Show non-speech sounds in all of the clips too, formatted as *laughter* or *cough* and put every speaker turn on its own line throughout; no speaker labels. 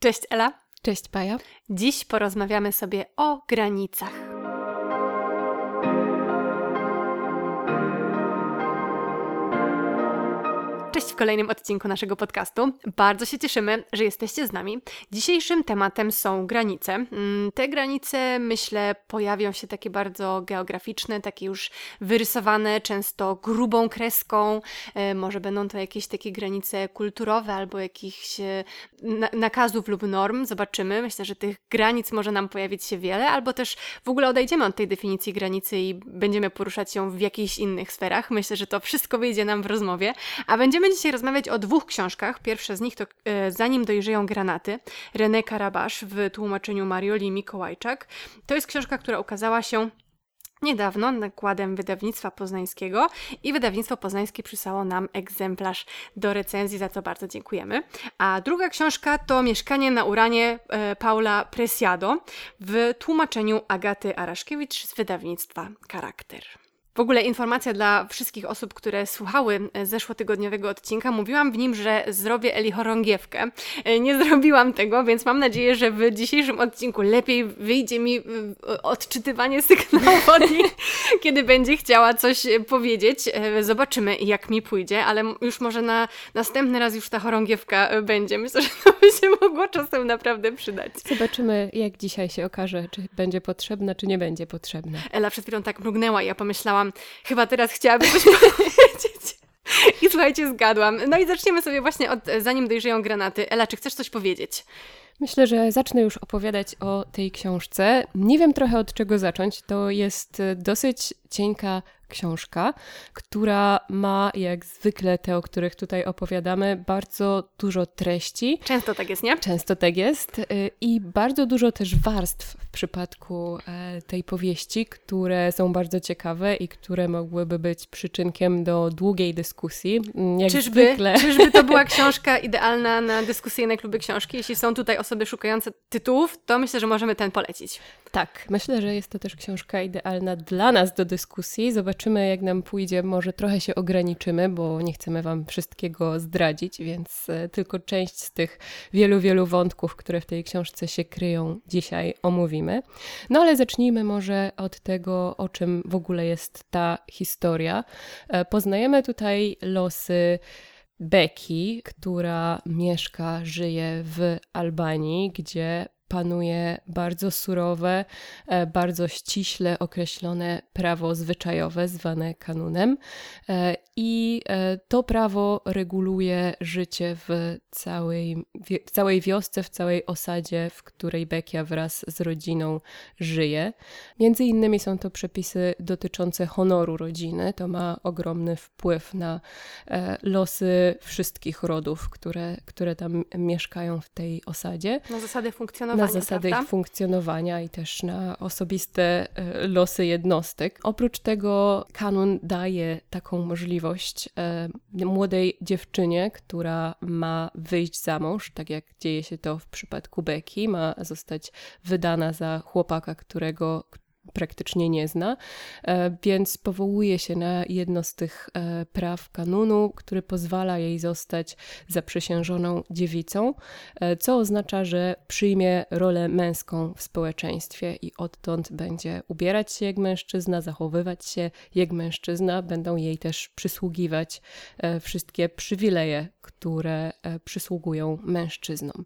Cześć Ela.
Cześć Paja.
Dziś porozmawiamy sobie o granicach. Cześć w kolejnym odcinku naszego podcastu. Bardzo się cieszymy, że jesteście z nami. Dzisiejszym tematem są granice. Mm, te granice, myślę, pojawią się takie bardzo geograficzne, takie już wyrysowane, często grubą kreską. E, może będą to jakieś takie granice kulturowe albo jakichś e, nakazów lub norm. Zobaczymy. Myślę, że tych granic może nam pojawić się wiele, albo też w ogóle odejdziemy od tej definicji granicy i będziemy poruszać się w jakichś innych sferach. Myślę, że to wszystko wyjdzie nam w rozmowie, a będziemy Będziemy dzisiaj rozmawiać o dwóch książkach. Pierwsza z nich to e, Zanim dojrzeją granaty, René Karabasz w tłumaczeniu Marioli Mikołajczak. To jest książka, która ukazała się niedawno nakładem wydawnictwa poznańskiego i wydawnictwo poznańskie przysłało nam egzemplarz do recenzji, za co bardzo dziękujemy. A druga książka to Mieszkanie na Uranie e, Paula Presiado w tłumaczeniu Agaty Araszkiewicz z wydawnictwa Charakter. W ogóle informacja dla wszystkich osób, które słuchały e, zeszłotygodniowego odcinka. Mówiłam w nim, że zrobię Eli chorągiewkę. E, nie zrobiłam tego, więc mam nadzieję, że w dzisiejszym odcinku lepiej wyjdzie mi e, odczytywanie sygnałów od niej, *laughs* kiedy będzie chciała coś powiedzieć. Zobaczymy, jak mi pójdzie, ale już może na następny raz już ta chorągiewka będzie. Myślę, że to by się mogło czasem naprawdę przydać.
Zobaczymy, jak dzisiaj się okaże, czy będzie potrzebna, czy nie będzie potrzebna.
Ela przed chwilą tak mrugnęła i ja pomyślałam, chyba teraz chciałaby coś *laughs* powiedzieć. I słuchajcie, zgadłam. No i zaczniemy sobie właśnie od Zanim dojrzeją granaty. Ela, czy chcesz coś powiedzieć?
Myślę, że zacznę już opowiadać o tej książce. Nie wiem trochę od czego zacząć. To jest dosyć cienka książka, która ma, jak zwykle te, o których tutaj opowiadamy, bardzo dużo treści.
Często tak jest, nie?
Często tak jest. Y, I bardzo dużo też warstw w przypadku e, tej powieści, które są bardzo ciekawe i które mogłyby być przyczynkiem do długiej dyskusji. Mm, jak
czyżby,
zwykle.
czyżby to była *laughs* książka idealna na dyskusyjne kluby książki? Jeśli są tutaj osoby szukające tytułów, to myślę, że możemy ten polecić.
Tak, myślę, że jest to też książka idealna dla nas do dyskusji. Zobaczymy, jak nam pójdzie. Może trochę się ograniczymy, bo nie chcemy Wam wszystkiego zdradzić, więc e, tylko część z tych wielu, wielu wątków, które w tej książce się kryją, dzisiaj omówimy. No ale zacznijmy może od tego, o czym w ogóle jest ta historia. E, poznajemy tutaj losy. Becky, która mieszka, żyje w Albanii, gdzie panuje bardzo surowe, e, bardzo ściśle określone prawo zwyczajowe, zwane kanunem. E, I e, to prawo reguluje życie w całej, w całej wiosce, w całej osadzie, w której Bekia wraz z rodziną żyje. Między innymi są to przepisy dotyczące honoru rodziny. To ma ogromny wpływ na losy wszystkich rodów, które, które tam mieszkają w tej osadzie.
Na zasady funkcjonowania na
zasady
prawda?
ich funkcjonowania i też na osobiste e, losy jednostek. Oprócz tego kanun daje taką możliwość e, młodej dziewczynie, która ma wyjść za mąż, tak jak dzieje się to w przypadku Becky, ma zostać wydana za chłopaka, którego praktycznie nie zna, e, więc powołuje się na jedno z tych e, praw kanunu, który pozwala jej zostać zaprzysiężoną dziewicą, e, co oznacza, że przyjmie rolę męską w społeczeństwie i odtąd będzie ubierać się jak mężczyzna, zachowywać się jak mężczyzna, będą jej też przysługiwać wszystkie przywileje, które przysługują mężczyznom.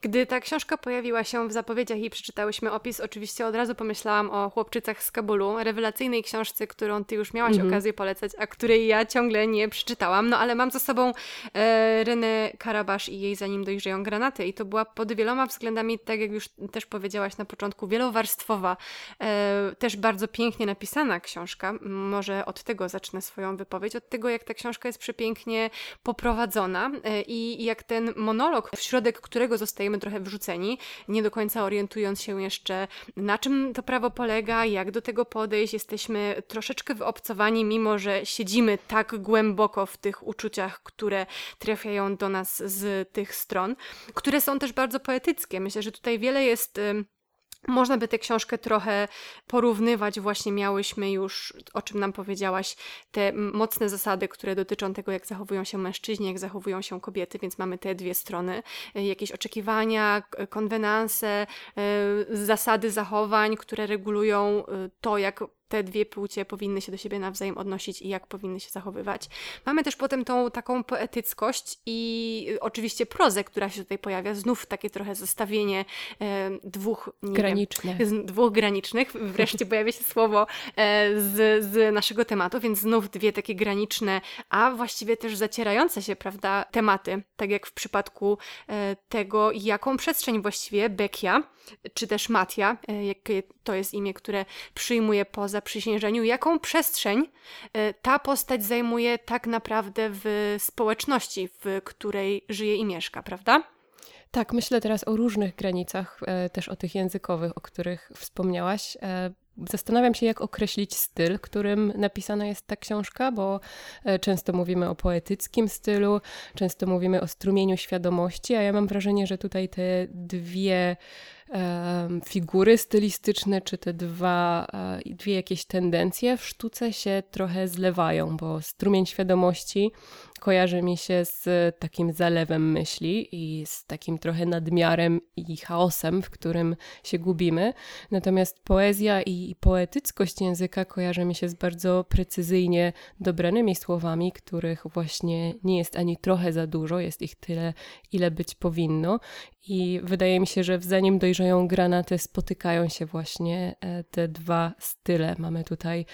Gdy ta książka pojawiła się w zapowiedziach i przeczytałyśmy opis, oczywiście od razu pomyślałam o Chłopczycach z Kabulu, rewelacyjnej książce, którą ty już miałaś mm -hmm. okazję polecać, a której ja ciągle nie przeczytałam. No ale mam za sobą e, Renę Karabasz i jej Zanim dojrzeją granaty i to była pod wieloma względami, tak jak już też powiedziałaś na początku, wielowarstwowa, e, też bardzo pięknie napisana książka. Może od tego zacznę swoją wypowiedź, od tego jak ta książka jest przepięknie poprowadzona e, i jak ten monolog, w środek którego zostajemy trochę wrzuceni, nie do końca orientując się jeszcze, na czym to prawo polega, jak do tego podejść. Jesteśmy troszeczkę wyobcowani, mimo że siedzimy tak głęboko w tych uczuciach, które trafiają do nas z tych stron, które są też bardzo poetyckie. Myślę, że tutaj wiele jest można by tę książkę trochę porównywać. Właśnie miałyśmy już, o czym nam powiedziałaś, te mocne zasady, które dotyczą tego, jak zachowują się mężczyźni, jak zachowują się kobiety, więc mamy te dwie strony. E, jakieś oczekiwania, konwenanse, e, zasady zachowań, które regulują e, to, jak te dwie płcie powinny się do siebie nawzajem odnosić i jak powinny się zachowywać. Mamy też potem tą taką poetyckość i y, oczywiście prozę, która się tutaj pojawia. Znów takie trochę zestawienie e, dwóch
granicznych.
Wiem, dwóch granicznych. Wreszcie pojawia się słowo e, z, z naszego tematu, więc znów dwie takie graniczne, a właściwie też zacierające się, prawda, tematy. Tak jak w przypadku e, tego, jaką przestrzeń właściwie Bekia, czy też Matia, e, jakie to jest imię, które przyjmuje poza zaprzysiężeniu, jaką przestrzeń e, ta postać zajmuje tak naprawdę w społeczności, w której żyje i mieszka, prawda?
Tak, myślę teraz o różnych granicach, e, też o tych językowych, o których wspomniałaś. E, zastanawiam się, jak określić styl, którym napisana jest ta książka, bo często mówimy o poetyckim stylu, często mówimy o strumieniu świadomości, a ja mam wrażenie, że tutaj te dwie figury stylistyczne, czy te dwa, e, dwie jakieś tendencje w sztuce się trochę zlewają, bo strumień świadomości kojarzy mi się z takim zalewem myśli i z takim trochę nadmiarem i chaosem, w którym się gubimy. Natomiast poezja i poetyckość języka kojarzy mi się z bardzo precyzyjnie dobranymi słowami, których właśnie nie jest ani trochę za dużo, jest ich tyle, ile być powinno. I wydaje mi się, że w zanim dojrzeją granaty, spotykają się właśnie e, te dwa style. Mamy tutaj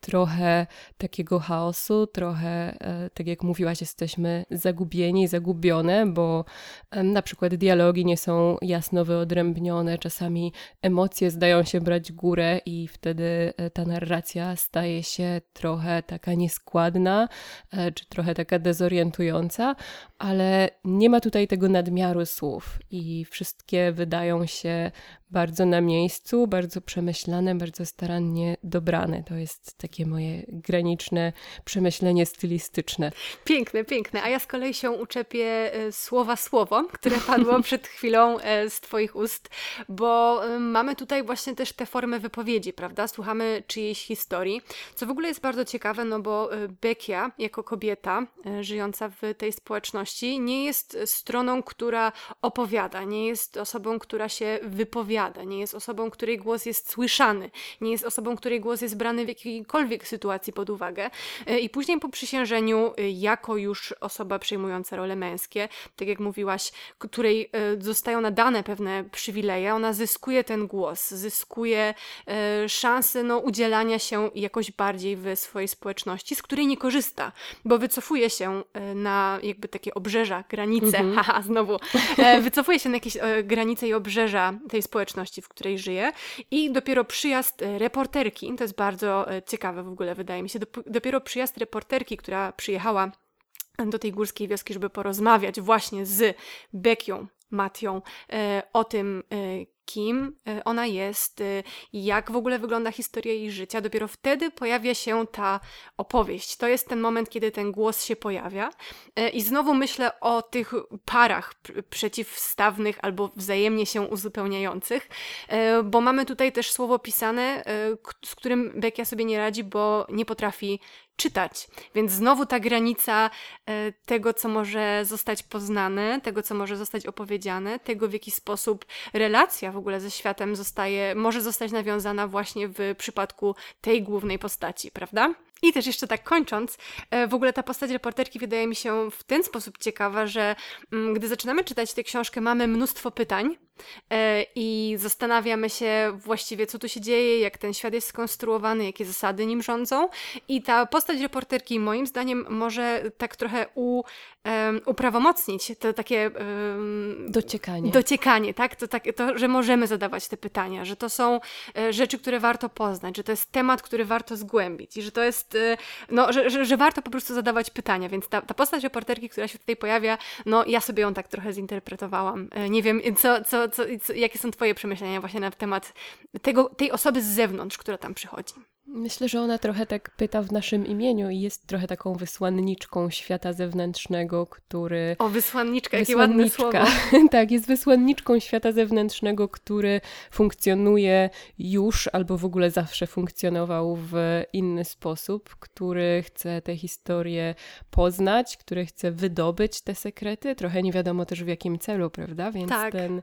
trochę takiego chaosu, trochę, e, tak jak mówiłaś, jesteśmy zagubieni, zagubione, bo na przykład dialogi nie są jasno wyodrębnione, czasami emocje zdają się brać górę i wtedy e, ta narracja staje się trochę taka nieskładna, czy trochę taka dezorientująca, ale nie ma tutaj tego nadmiaru słów i wszystkie wydają się bardzo na miejscu, bardzo przemyślane, bardzo starannie dobrane. To jest takie moje graniczne przemyślenie stylistyczne.
Piękne, piękne. A ja z kolei się uczepię e, słowa słowo, które padło *laughs* przed chwilą e, z Twoich ust, bo e, mamy tutaj właśnie też te formy wypowiedzi, prawda? Słuchamy czyjejś historii, co w ogóle jest bardzo ciekawe, no bo Bekia jako kobieta żyjąca w tej społeczności nie jest stroną, która opowiada, nie jest osobą, która się wypowiada nie jest osobą, której głos jest słyszany, nie jest osobą, której głos jest brany w jakiejkolwiek sytuacji pod uwagę. E, I później po przysiężeniu, e, jako już osoba przejmująca role męskie, tak jak mówiłaś, której e, zostają nadane pewne przywileje, ona zyskuje ten głos, zyskuje szansę no, udzielania się jakoś bardziej w swojej społeczności, z której nie korzysta, bo wycofuje się na jakby takie obrzeża, granice, mm -hmm. *laughs* haha, znowu, wycofuje się na jakieś granice i obrzeża tej społeczności, w której żyje. I dopiero przyjazd e, reporterki, to jest bardzo e, ciekawe w ogóle, wydaje mi się, dopiero przyjazd reporterki, która przyjechała do tej górskiej wioski, żeby porozmawiać właśnie z Bekią, Matią e, o tym, kim y, ona jest, y, jak w ogóle wygląda historia jej życia. Dopiero wtedy pojawia się ta opowieść. To jest ten moment, kiedy ten głos się pojawia. Y, I znowu myślę o tych parach przeciwstawnych albo wzajemnie się uzupełniających, bo mamy tutaj też słowo pisane, z którym Bekia sobie nie radzi, bo nie potrafi czytać. Więc znowu ta granica tego, co może zostać poznane, tego, co może zostać opowiedziane, tego, w jaki sposób relacja w ogóle ze światem zostaje, może zostać nawiązana właśnie w przypadku tej głównej postaci, prawda? I też jeszcze tak kończąc, e, w ogóle ta postać reporterki wydaje mi się w ten sposób ciekawa, że mm, gdy zaczynamy czytać tę książkę, mamy mnóstwo pytań, i zastanawiamy się właściwie, co tu się dzieje, jak ten świat jest skonstruowany, jakie zasady nim rządzą. I ta postać reporterki, moim zdaniem, może tak trochę u, um, uprawomocnić to takie
um, dociekanie.
Dociekanie, tak? To, tak? to, że możemy zadawać te pytania, że to są e, rzeczy, które warto poznać, że to jest temat, który warto zgłębić i że to jest, e, no, że, że, że, warto po prostu zadawać pytania. Więc ta, ta postać reporterki, która się tutaj pojawia, no ja sobie ją tak trochę zinterpretowałam. Nie wiem, co, co co, jakie są Twoje przemyślenia właśnie na temat tego, tej osoby z zewnątrz, która tam przychodzi?
Myślę, że ona trochę tak pyta w naszym imieniu i jest trochę taką wysłanniczką świata zewnętrznego, który.
O, wysłanniczka, jakie ładne słowo. *laughs*
tak, jest wysłanniczką świata zewnętrznego, który funkcjonuje już albo w ogóle zawsze funkcjonował w inny sposób, który chce tę historię poznać, który chce wydobyć te sekrety. Trochę nie wiadomo też w jakim celu, prawda? Więc tak. ten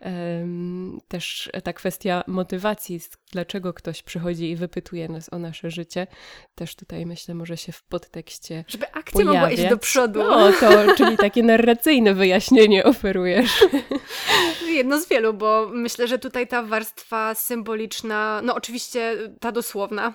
um, też ta kwestia motywacji, dlaczego ktoś przychodzi i wypytuje nas o nasze życie, też tutaj myślę może się w podtekście
Żeby akcja mogła iść do przodu.
No, to, czyli takie narracyjne wyjaśnienie oferujesz. *laughs*
Jedno z wielu, bo myślę, że tutaj ta warstwa symboliczna, no oczywiście ta dosłowna,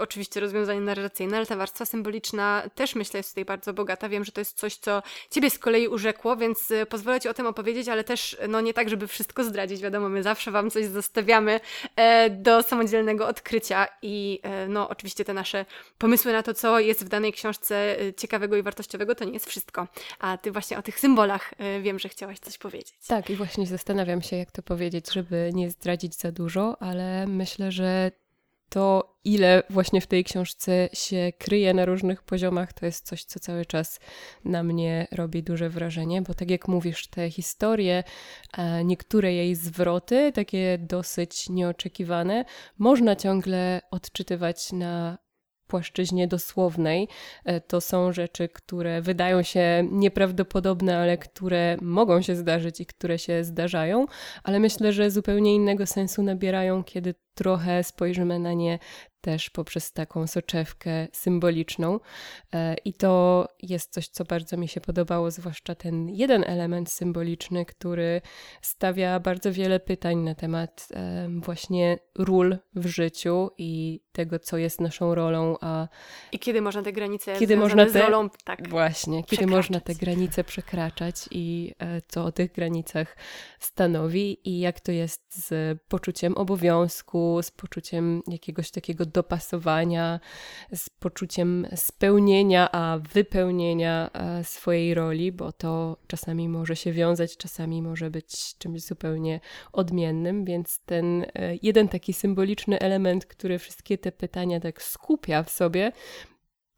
oczywiście rozwiązanie narracyjne, ale ta warstwa symboliczna też myślę jest tutaj bardzo bogata. Wiem, że to jest coś, co ciebie z kolei urzekło, więc e, pozwolę ci o tym opowiedzieć, ale też no nie tak, żeby wszystko zdradzić. Wiadomo, my zawsze wam coś zostawiamy e, samodzielnego odkrycia i e, no oczywiście te nasze pomysły na to, co jest w danej książce e, ciekawego i wartościowego, to nie jest wszystko. A ty właśnie o tych symbolach wiem, że chciałaś coś powiedzieć.
Tak, i właśnie zastanawiam się, jak to powiedzieć, żeby nie zdradzić za dużo, ale myślę, że to, ile właśnie w tej książce się kryje na różnych poziomach, to jest coś, co cały czas na mnie robi duże wrażenie, bo tak jak mówisz, te historie, niektóre jej zwroty, takie dosyć nieoczekiwane, można ciągle odczytywać na płaszczyźnie dosłownej. E, to są rzeczy, które wydają się nieprawdopodobne, ale które mogą się zdarzyć i które się zdarzają, ale myślę, że zupełnie innego sensu nabierają, kiedy trochę spojrzymy na nie też poprzez taką soczewkę symboliczną. E, I to jest coś, co bardzo mi się podobało, zwłaszcza ten jeden element symboliczny, który stawia bardzo wiele pytań na temat właśnie ról w życiu i tego, co jest naszą rolą, a.
I kiedy można te granice kiedy można te, z rolą, tak.
Właśnie, kiedy można te granice przekraczać i e, co o tych granicach stanowi, i jak to jest z poczuciem obowiązku, z poczuciem jakiegoś takiego dopasowania, z poczuciem spełnienia, a wypełnienia e, swojej roli, bo to czasami może się wiązać, czasami może być czymś zupełnie odmiennym, więc ten e, jeden taki symboliczny element, który wszystkie te pytania tak skupia w sobie,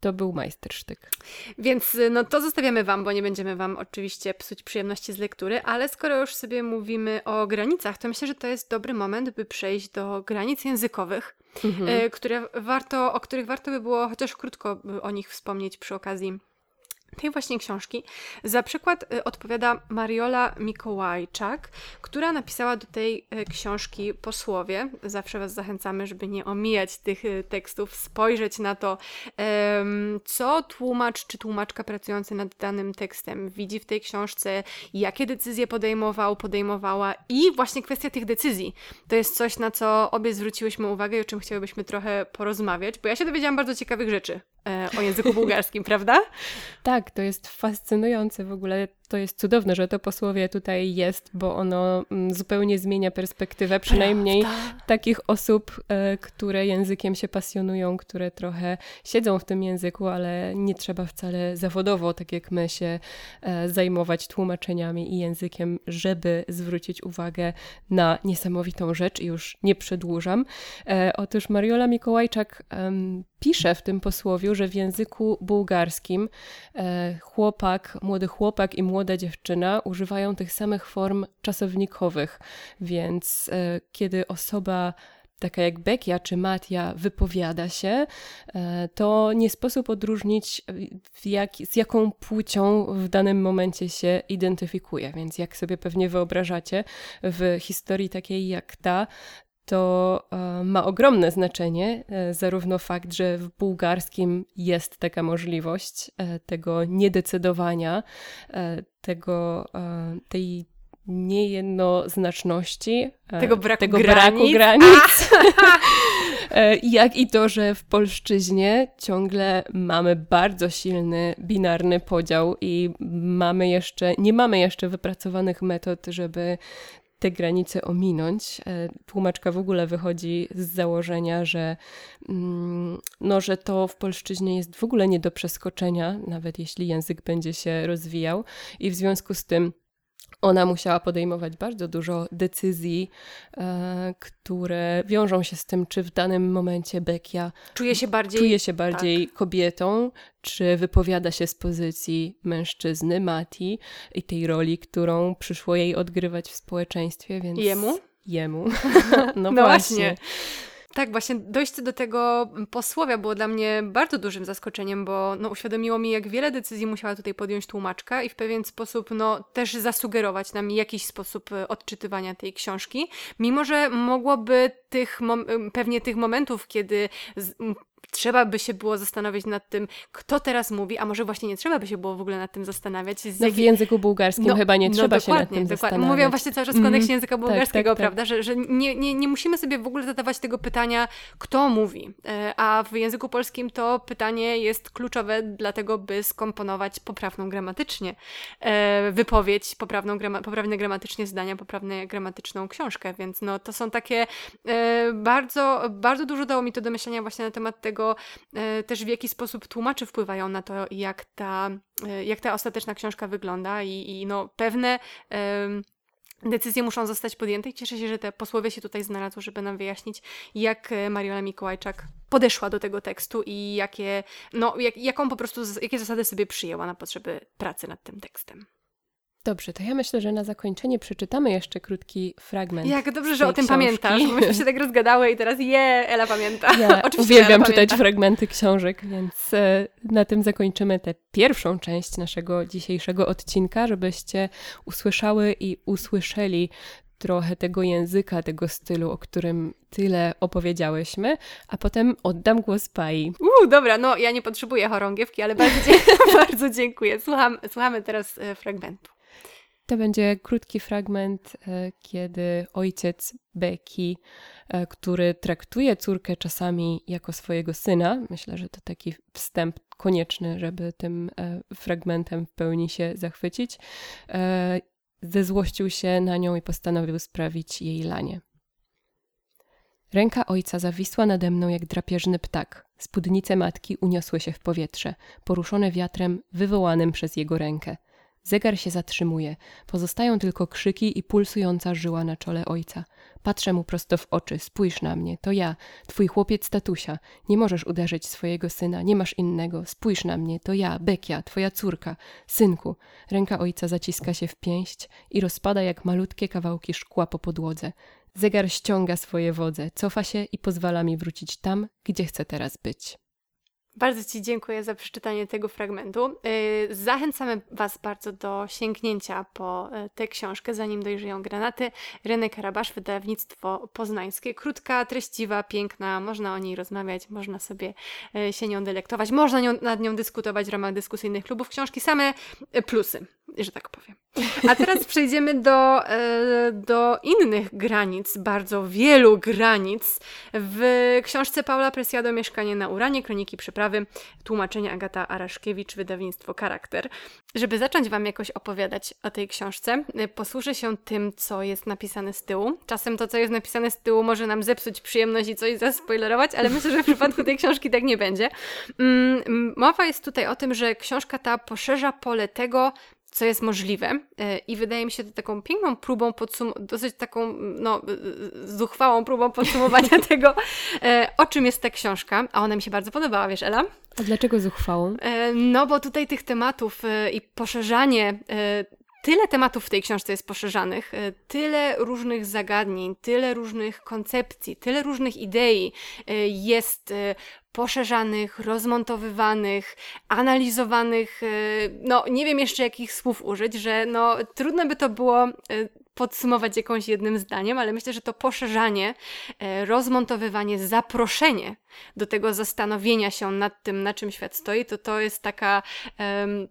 to był majstersztyk.
Więc y, no to zostawiamy Wam, bo nie będziemy Wam oczywiście psuć przyjemności z lektury, ale skoro już sobie mówimy o granicach, to myślę, że to jest dobry moment, by przejść do granic językowych, mhm. Y, które warto, o których warto by było chociaż krótko o nich wspomnieć przy okazji tej właśnie książki. Za przykład y, odpowiada Mariola Mikołajczak, która napisała do tej y, książki posłowie. Zawsze Was zachęcamy, żeby nie omijać tych y, tekstów, spojrzeć na to, co tłumacz czy tłumaczka pracujący nad danym tekstem widzi w tej książce, jakie decyzje podejmował, podejmowała i właśnie kwestia tych decyzji. To jest coś, na co obie zwróciłyśmy uwagę i o czym chciałybyśmy trochę porozmawiać, bo ja się dowiedziałam bardzo ciekawych rzeczy o języku bułgarskim, *laughs* prawda?
Tak, to jest fascynujące w ogóle to jest cudowne, że to posłowie tutaj jest, bo ono mm, zupełnie zmienia perspektywę, przynajmniej Prawda? takich osób, e, które językiem się pasjonują, które trochę siedzą w tym języku, ale nie trzeba wcale zawodowo, tak jak my, się e, zajmować tłumaczeniami i językiem, żeby zwrócić uwagę na niesamowitą rzecz i już nie przedłużam. E, otóż Mariola Mikołajczak pisze w tym posłowiu, że w języku bułgarskim chłopak, młody chłopak i młody młoda dziewczyna używają tych samych form czasownikowych, więc e, kiedy osoba taka jak Bekia czy Matia wypowiada się, e, to nie sposób odróżnić, jak, z jaką płcią w danym momencie się identyfikuje. Więc jak sobie pewnie wyobrażacie, w historii takiej jak ta, to e, ma ogromne znaczenie, e, zarówno fakt, że w bułgarskim jest taka możliwość e, tego niedecydowania, tego, tej niejednoznaczności,
tego braku
tego
granic,
braku granic *laughs* jak i to, że w polszczyźnie ciągle mamy bardzo silny binarny podział i mamy jeszcze, nie mamy jeszcze wypracowanych metod, żeby te granice ominąć. E, tłumaczka w ogóle wychodzi z założenia, że, mm, no, że to w polszczyźnie jest w ogóle nie do przeskoczenia, nawet jeśli język będzie się rozwijał, i w związku z tym ona musiała podejmować bardzo dużo decyzji, e, które wiążą się z tym, czy w danym momencie Bekia
czuje się bardziej,
czuje się bardziej tak. kobietą, czy wypowiada się z pozycji mężczyzny, Mati, i tej roli, którą przyszło jej odgrywać w społeczeństwie. Więc
jemu?
Jemu. *laughs* *laughs* no, no właśnie. właśnie.
Tak, właśnie dojście do tego posłowia było dla mnie bardzo dużym zaskoczeniem, bo no, uświadomiło mi, jak wiele decyzji musiała tutaj podjąć tłumaczka i w pewien sposób no, też zasugerować nam jakiś sposób e, odczytywania tej książki, mimo że mogłoby tych, pewnie tych momentów, kiedy trzeba by się było zastanowić nad tym, kto teraz mówi, a może właśnie nie trzeba by się było w ogóle nad tym zastanawiać.
no w języku bułgarskim no, chyba nie no trzeba się nad tym dokładnie. zastanawiać.
Mówią właśnie cały czas w kontekście mm, języka bułgarskiego, tak, tak, prawda, tak. że, że nie, nie, nie musimy sobie w ogóle zadawać tego pytania, kto mówi, e, a w języku polskim to pytanie jest kluczowe dlatego, by skomponować poprawną gramatycznie e, wypowiedź, poprawną grama poprawne gramatycznie zdania, poprawną gramatyczną książkę, więc no to są takie e, bardzo, bardzo dużo dało mi to do myślenia właśnie na temat tego, tego e, też w jaki sposób tłumacze wpływają na to, jak ta, e, jak ta ostateczna książka wygląda i, i no, pewne decyzje muszą zostać podjęte i cieszę się, że te posłowie się tutaj znalazły, żeby nam wyjaśnić, jak e, Mariola Mikołajczak podeszła do tego tekstu i jakie, no, jak, jaką po prostu, jakie zasady sobie przyjęła na potrzeby pracy nad tym tekstem.
Dobrze, to ja myślę, że na zakończenie przeczytamy jeszcze krótki fragment.
Jak dobrze, że o tym książki. pamiętasz. Myśmy się tak rozgadały i teraz je, Ela pamięta.
Ja *laughs* uwielbiam Ela czytać pamięta. fragmenty książek, więc e, na tym zakończymy tę pierwszą część naszego dzisiejszego odcinka, żebyście usłyszały i usłyszeli trochę tego języka, tego stylu, o którym tyle opowiedziałyśmy, a potem oddam głos Pai.
Uuu, dobra, no ja nie potrzebuję chorągiewki, ale bardzo, *laughs* bardzo dziękuję. Słucham, słuchamy teraz e, fragmentu.
To będzie krótki fragment, e, kiedy ojciec Becky, e, który traktuje córkę czasami jako swojego syna, myślę, że to taki wstęp konieczny, żeby tym e, fragmentem w pełni się zachwycić, zezłościł się na nią i postanowił sprawić jej lanie. Ręka ojca zawisła nade mną jak drapieżny ptak. Spódnice matki uniosły się w powietrze, poruszone wiatrem wywołanym przez jego rękę. Zegar się zatrzymuje, pozostają tylko krzyki i pulsująca żyła na czole ojca. Patrzę mu prosto w oczy, spójrz na mnie, to ja, twój chłopiec tatusia. Nie możesz uderzyć swojego syna, nie masz innego, spójrz na mnie, to ja, Bekia, twoja córka. Synku, ręka ojca zaciska się w pięść i rozpada jak malutkie kawałki szkła po podłodze. Zegar ściąga swoje wodze, cofa się i pozwala mi wrócić tam, gdzie chcę teraz być.
Bardzo Ci dziękuję za przeczytanie tego fragmentu. Y, zachęcamy Was bardzo do sięgnięcia po y, tę książkę, zanim dojrzeją granaty. René Karabasz, wydawnictwo poznańskie. Krótka, treściwa, piękna, można o niej rozmawiać, można sobie y, się nią delektować, można nią, nad nią dyskutować w ramach dyskusyjnych klubów książki. Same plusy, że tak powiem. A teraz przejdziemy do, do innych granic, bardzo wielu granic. W książce Paula Presiado Mieszkanie na Uranie, Kroniki Przeprawy sprawy, tłumaczenie Agata Araszkiewicz, wydawnictwo Charakter. Żeby zacząć Wam jakoś opowiadać o tej książce, y, posłużę się tym, co jest napisane z tyłu. Czasem to, co jest napisane z tyłu, może nam zepsuć przyjemność i coś zaspoilerować, ale myślę, że w przypadku tej książki tak nie będzie. Mm, mowa jest tutaj o tym, że książka ta poszerza pole tego, co jest możliwe. E, I wydaje mi się to taką piękną próbą, dosyć taką no, zuchwałą próbą podsumowania *laughs* tego, o czym jest ta książka. A ona mi się bardzo podobała, wiesz, Ela?
A dlaczego zuchwałą?
No, bo tutaj tych tematów i poszerzanie tyle tematów w tej książce jest poszerzanych, tyle różnych zagadnień, tyle różnych koncepcji, tyle różnych idei jest poszerzanych, rozmontowywanych, analizowanych, no nie wiem jeszcze jakich słów użyć, że no trudno by to było podsumować jakąś jednym zdaniem, ale myślę, że to poszerzanie, e, rozmontowywanie, zaproszenie do tego zastanowienia się nad tym, na czym świat stoi, to to jest taka,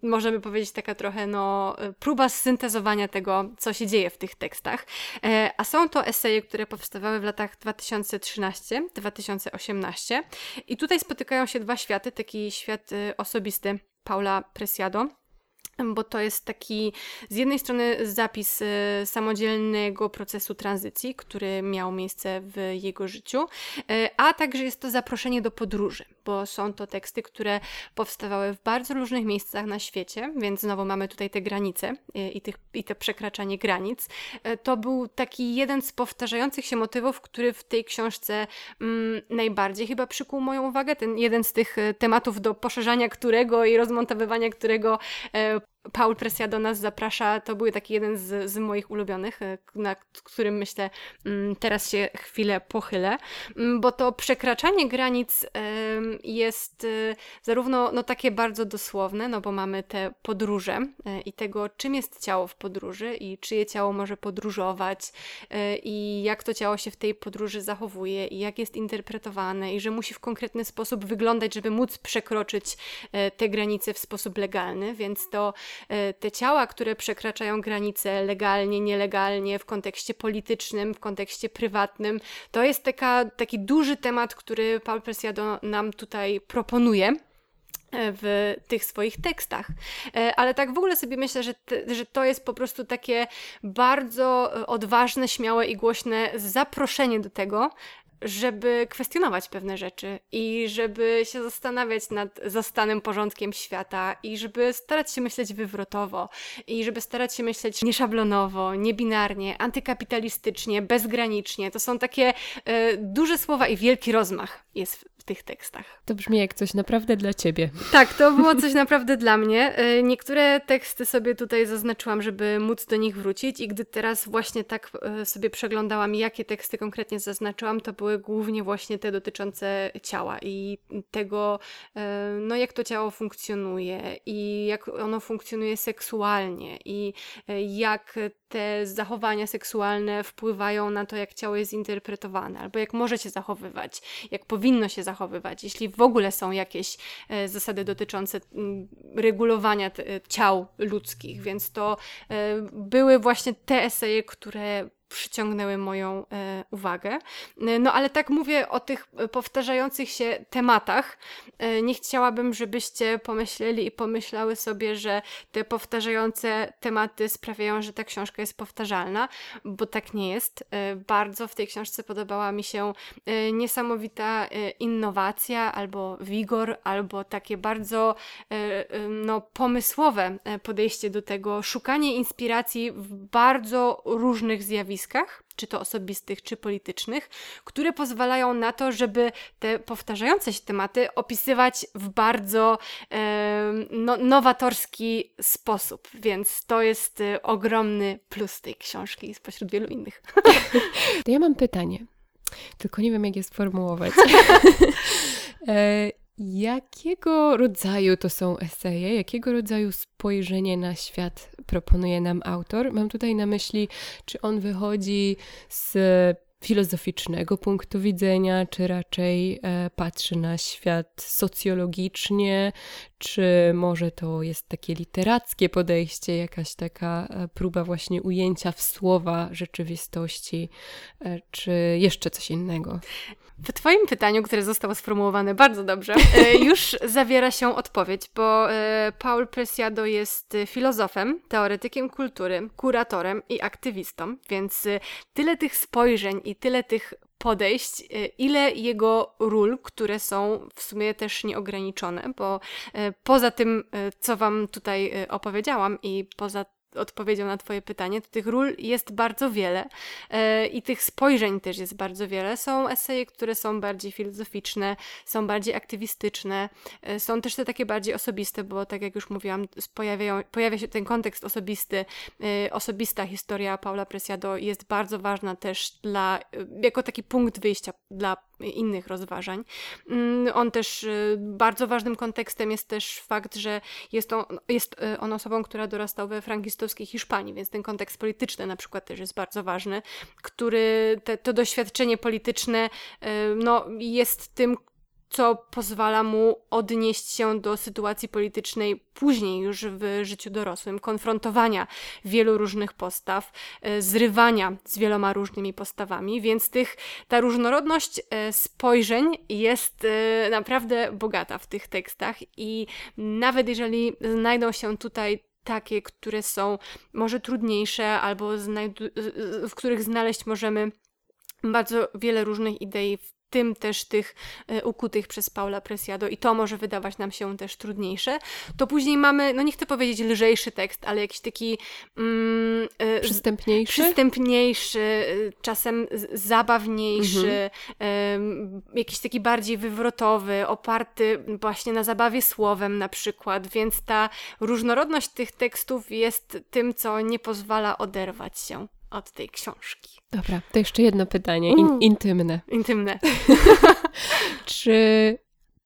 możemy powiedzieć, taka trochę no, próba syntezowania tego, co się dzieje w tych tekstach. E, a są to eseje, które powstawały w latach 2013-2018 i tutaj spotykają się dwa światy, taki świat e, osobisty Paula Presiado, bo to jest taki z jednej strony zapis e, samodzielnego procesu tranzycji, który miał miejsce w jego życiu, e, a także jest to zaproszenie do podróży, bo są to teksty, które powstawały w bardzo różnych miejscach na świecie, więc znowu mamy tutaj te granice y, i, tych, i to przekraczanie granic. Y, to był taki jeden z powtarzających się motywów, który w tej książce mm, najbardziej chyba przykuł moją uwagę. Ten jeden z tych y, tematów, do poszerzania którego i rozmontowywania którego Paul Presiado nas zaprasza, to był taki jeden z, z moich ulubionych, e, na którym myślę mm, teraz się chwilę pochylę, mm, bo to przekraczanie granic jest e, zarówno no, takie bardzo dosłowne, no bo mamy te podróże e, i tego, czym jest ciało w podróży i czyje ciało może podróżować i jak to ciało się w tej podróży zachowuje i jak jest interpretowane i że musi w konkretny sposób wyglądać, żeby móc przekroczyć te granice w sposób legalny, więc to te ciała, które przekraczają granice legalnie, nielegalnie, w kontekście politycznym, w kontekście prywatnym, to jest taka, taki duży temat, który Paul Presiado nam tutaj proponuje e, w tych swoich tekstach. E, ale tak w ogóle sobie myślę, że, te, że to jest po prostu takie bardzo odważne, śmiałe i głośne zaproszenie do tego, żeby kwestionować pewne rzeczy i żeby się zastanawiać nad zastanym porządkiem świata i żeby starać się myśleć wywrotowo i żeby starać się myśleć nieszablonowo, niebinarnie, antykapitalistycznie, bezgranicznie. To są takie y, duże słowa i wielki rozmach jest w tych tekstach.
To brzmi jak coś naprawdę dla ciebie.
Tak, to było coś naprawdę dla mnie. E, niektóre teksty sobie tutaj zaznaczyłam, żeby móc do nich wrócić i gdy teraz właśnie tak e, sobie przeglądałam, jakie teksty konkretnie zaznaczyłam, to były głównie właśnie te dotyczące ciała i tego, e, no jak to ciało funkcjonuje i jak ono funkcjonuje seksualnie i jak te zachowania seksualne wpływają na to, jak ciało jest interpretowane, albo jak może się zachowywać, jak powinno się zachowywać, jeśli w ogóle są jakieś e, zasady dotyczące m, regulowania te, ciał ludzkich. Więc to e, były właśnie te eseje, które przyciągnęły moją e, uwagę. E, no ale tak mówię o tych powtarzających się tematach. E, nie chciałabym, żebyście pomyśleli i pomyślały sobie, że te powtarzające tematy sprawiają, że ta książka jest powtarzalna, bo tak nie jest. E, bardzo w tej książce podobała mi się e, niesamowita e, innowacja, albo wigor, albo takie bardzo no, pomysłowe podejście do tego, szukanie inspiracji w bardzo różnych zjawiskach czy to osobistych, czy politycznych, które pozwalają na to, żeby te powtarzające się tematy opisywać w bardzo e, no, nowatorski sposób. Więc to jest e, ogromny plus tej książki spośród wielu innych.
To ja mam pytanie, tylko nie wiem, jak je sformułować. *laughs* Jakiego rodzaju to są eseje? Jakiego rodzaju spojrzenie na świat proponuje nam autor? Mam tutaj na myśli, czy on wychodzi z filozoficznego punktu widzenia, czy raczej e, patrzy na świat socjologicznie, czy może to jest takie literackie podejście, jakaś taka e, próba właśnie ujęcia w słowa rzeczywistości, e, czy jeszcze coś innego?
W Twoim pytaniu, które zostało sformułowane bardzo dobrze, *laughs* e, już zawiera się odpowiedź, bo e, Paul Presiado jest filozofem, teoretykiem kultury, kuratorem i aktywistą, więc e, tyle tych spojrzeń i tyle tych podejść, ile jego ról, które są w sumie też nieograniczone, bo poza tym, co Wam tutaj opowiedziałam i poza odpowiedzią na Twoje pytanie, to tych ról jest bardzo wiele e, i tych spojrzeń też jest bardzo wiele. Są eseje, które są bardziej filozoficzne, są bardziej aktywistyczne, e, są też te takie bardziej osobiste, bo tak jak już mówiłam, pojawiają, pojawia się ten kontekst osobisty, e, osobista historia Paula Presiado jest bardzo ważna też dla, jako taki punkt wyjścia dla innych rozważań. Mm, on też bardzo ważnym kontekstem jest też fakt, że jest on, jest on osobą, która dorastał we frankistowskiej nazistowskiej Hiszpanii, więc ten kontekst polityczny na przykład też jest bardzo ważny, który te, to doświadczenie polityczne no, jest tym, co pozwala mu odnieść się do sytuacji politycznej później już w życiu dorosłym, konfrontowania wielu różnych postaw, e, zrywania z wieloma różnymi postawami, więc tych, ta różnorodność e, spojrzeń jest naprawdę bogata w tych tekstach i nawet jeżeli znajdą się tutaj takie, które są może trudniejsze, albo w których znaleźć możemy bardzo wiele różnych idei w tym też tych e, ukutych przez Paula Presiado i to może wydawać nam się też trudniejsze, to później mamy, no nie chcę powiedzieć lżejszy tekst, ale jakiś taki
mm, e, przystępniejszy,
przystępniejszy e, czasem zabawniejszy, mhm. jakiś taki bardziej wywrotowy, oparty właśnie na zabawie słowem na przykład, więc ta różnorodność tych tekstów jest tym, co nie pozwala oderwać się od tej książki.
Dobra, to jeszcze jedno pytanie, in, intymne.
Intymne. *laughs* *laughs*
Czy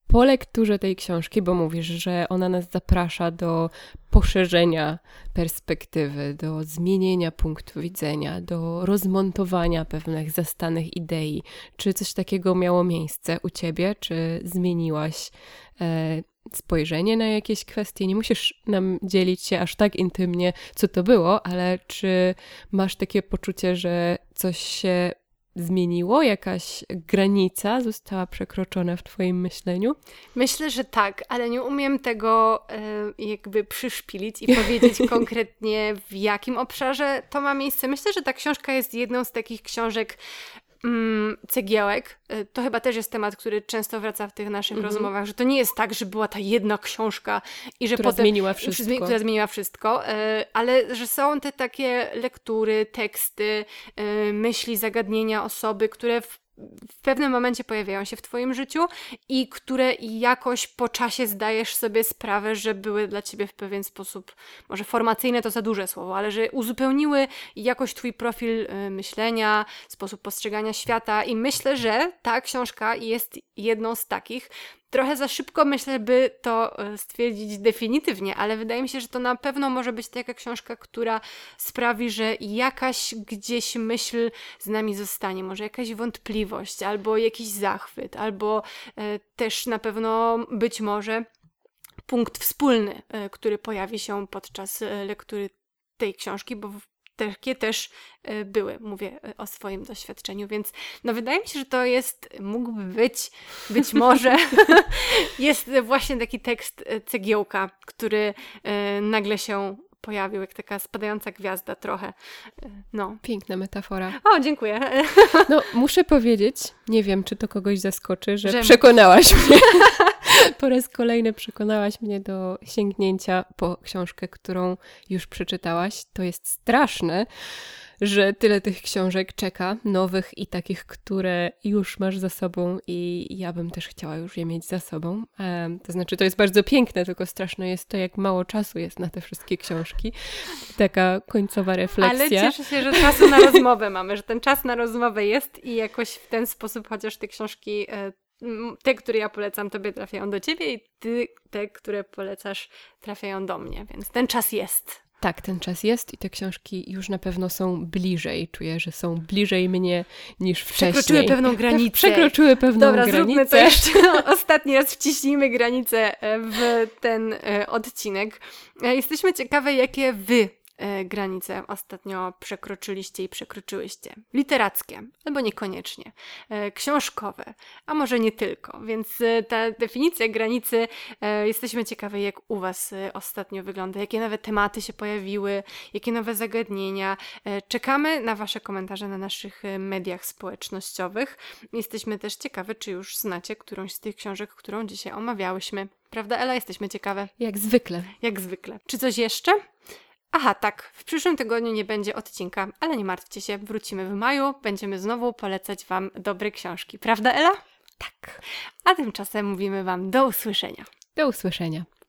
po lekturze tej książki, bo mówisz, że ona nas zaprasza do poszerzenia perspektywy, do zmienienia punktu widzenia, do rozmontowania pewnych zastanych idei. Czy coś takiego miało miejsce u ciebie? Czy zmieniłaś e, spojrzenie na jakieś kwestie. Nie musisz nam dzielić się aż tak intymnie, co to było, ale czy masz takie poczucie, że coś się zmieniło? Jakaś granica została przekroczona w Twoim myśleniu?
Myślę, że tak, ale nie umiem tego e, jakby przyszpilić i *laughs* powiedzieć konkretnie w jakim obszarze to ma miejsce. Myślę, że ta książka jest jedną z takich książek cegiełek. Y, to chyba też jest temat, który często wraca w tych naszych mm -hmm. rozmowach, że to nie jest tak, że była ta jedna książka i że
która
potem.
Zmieniła wszystko.
Która zmieniła wszystko, y, ale że są te takie lektury, teksty, y, myśli, zagadnienia osoby, które w w pewnym momencie pojawiają się w Twoim życiu i które jakoś po czasie zdajesz sobie sprawę, że były dla Ciebie w pewien sposób, może formacyjne to za duże słowo, ale że uzupełniły jakoś Twój profil y, myślenia, sposób postrzegania świata i myślę, że ta książka jest jedną z takich, trochę za szybko myślę, by to e, stwierdzić definitywnie, ale wydaje mi się, że to na pewno może być taka książka, która sprawi, że jakaś gdzieś myśl z nami zostanie, może jakaś wątpliwość, albo jakiś zachwyt, albo e, też na pewno być może punkt wspólny, e, który pojawi się podczas lektury tej książki, bo takie też e, były, mówię e, o swoim doświadczeniu, więc no wydaje mi się, że to jest, mógłby być, być *laughs* może, *laughs* jest właśnie taki tekst e, cegiełka, który nagle się pojawił, jak taka spadająca gwiazda trochę. No.
Piękna metafora.
O, dziękuję.
No, muszę powiedzieć, nie wiem, czy to kogoś zaskoczy, że, że... przekonałaś *laughs* mnie. *laughs* po raz kolejny przekonałaś mnie do sięgnięcia po książkę, którą już przeczytałaś. To jest straszne, że tyle tych książek czeka, nowych i takich, które już masz za sobą, i ja bym też chciała już je mieć za sobą. to znaczy, to jest bardzo piękne, tylko straszne jest to, jak mało czasu jest na te wszystkie książki. Taka końcowa refleksja.
Ale cieszę się, że czasu na rozmowę mamy, że ten czas na rozmowę jest i jakoś w ten sposób chociaż te książki e, te, które ja polecam tobie, trafiają do ciebie i ty, te, które polecasz, trafiają do mnie, więc ten czas jest.
Tak, ten czas jest i te książki już na pewno są bliżej. Czuję, że są bliżej mnie niż wcześniej.
Przekroczyły pewną granicę.
Przekroczyły pewną
Dobra,
granicę.
Dobra, zróbmy to jeszcze. *laughs* Ostatni raz wciśnijmy granicę e, w ten e, odcinek. E, jesteśmy ciekawe, jakie wy granice ostatnio przekroczyliście i przekroczyłyście. Literackie, albo niekoniecznie. E, książkowe, a może nie tylko. Więc e, ta definicja granicy, jesteśmy ciekawe, jak u Was ostatnio wygląda, jakie nowe tematy się pojawiły, jakie nowe zagadnienia. Czekamy na Wasze komentarze na naszych mediach społecznościowych. Jesteśmy też ciekawe, czy już znacie którąś z tych książek, którą dzisiaj omawiałyśmy. Prawda, Ela? Jesteśmy ciekawe.
Jak zwykle.
Jak zwykle. Czy coś jeszcze? Aha, tak, w przyszłym tygodniu nie będzie odcinka, ale nie martwcie się, wrócimy w maju, będziemy znowu polecać Wam dobre książki, prawda Ela?
Tak.
A tymczasem mówimy Wam do usłyszenia.
Do usłyszenia.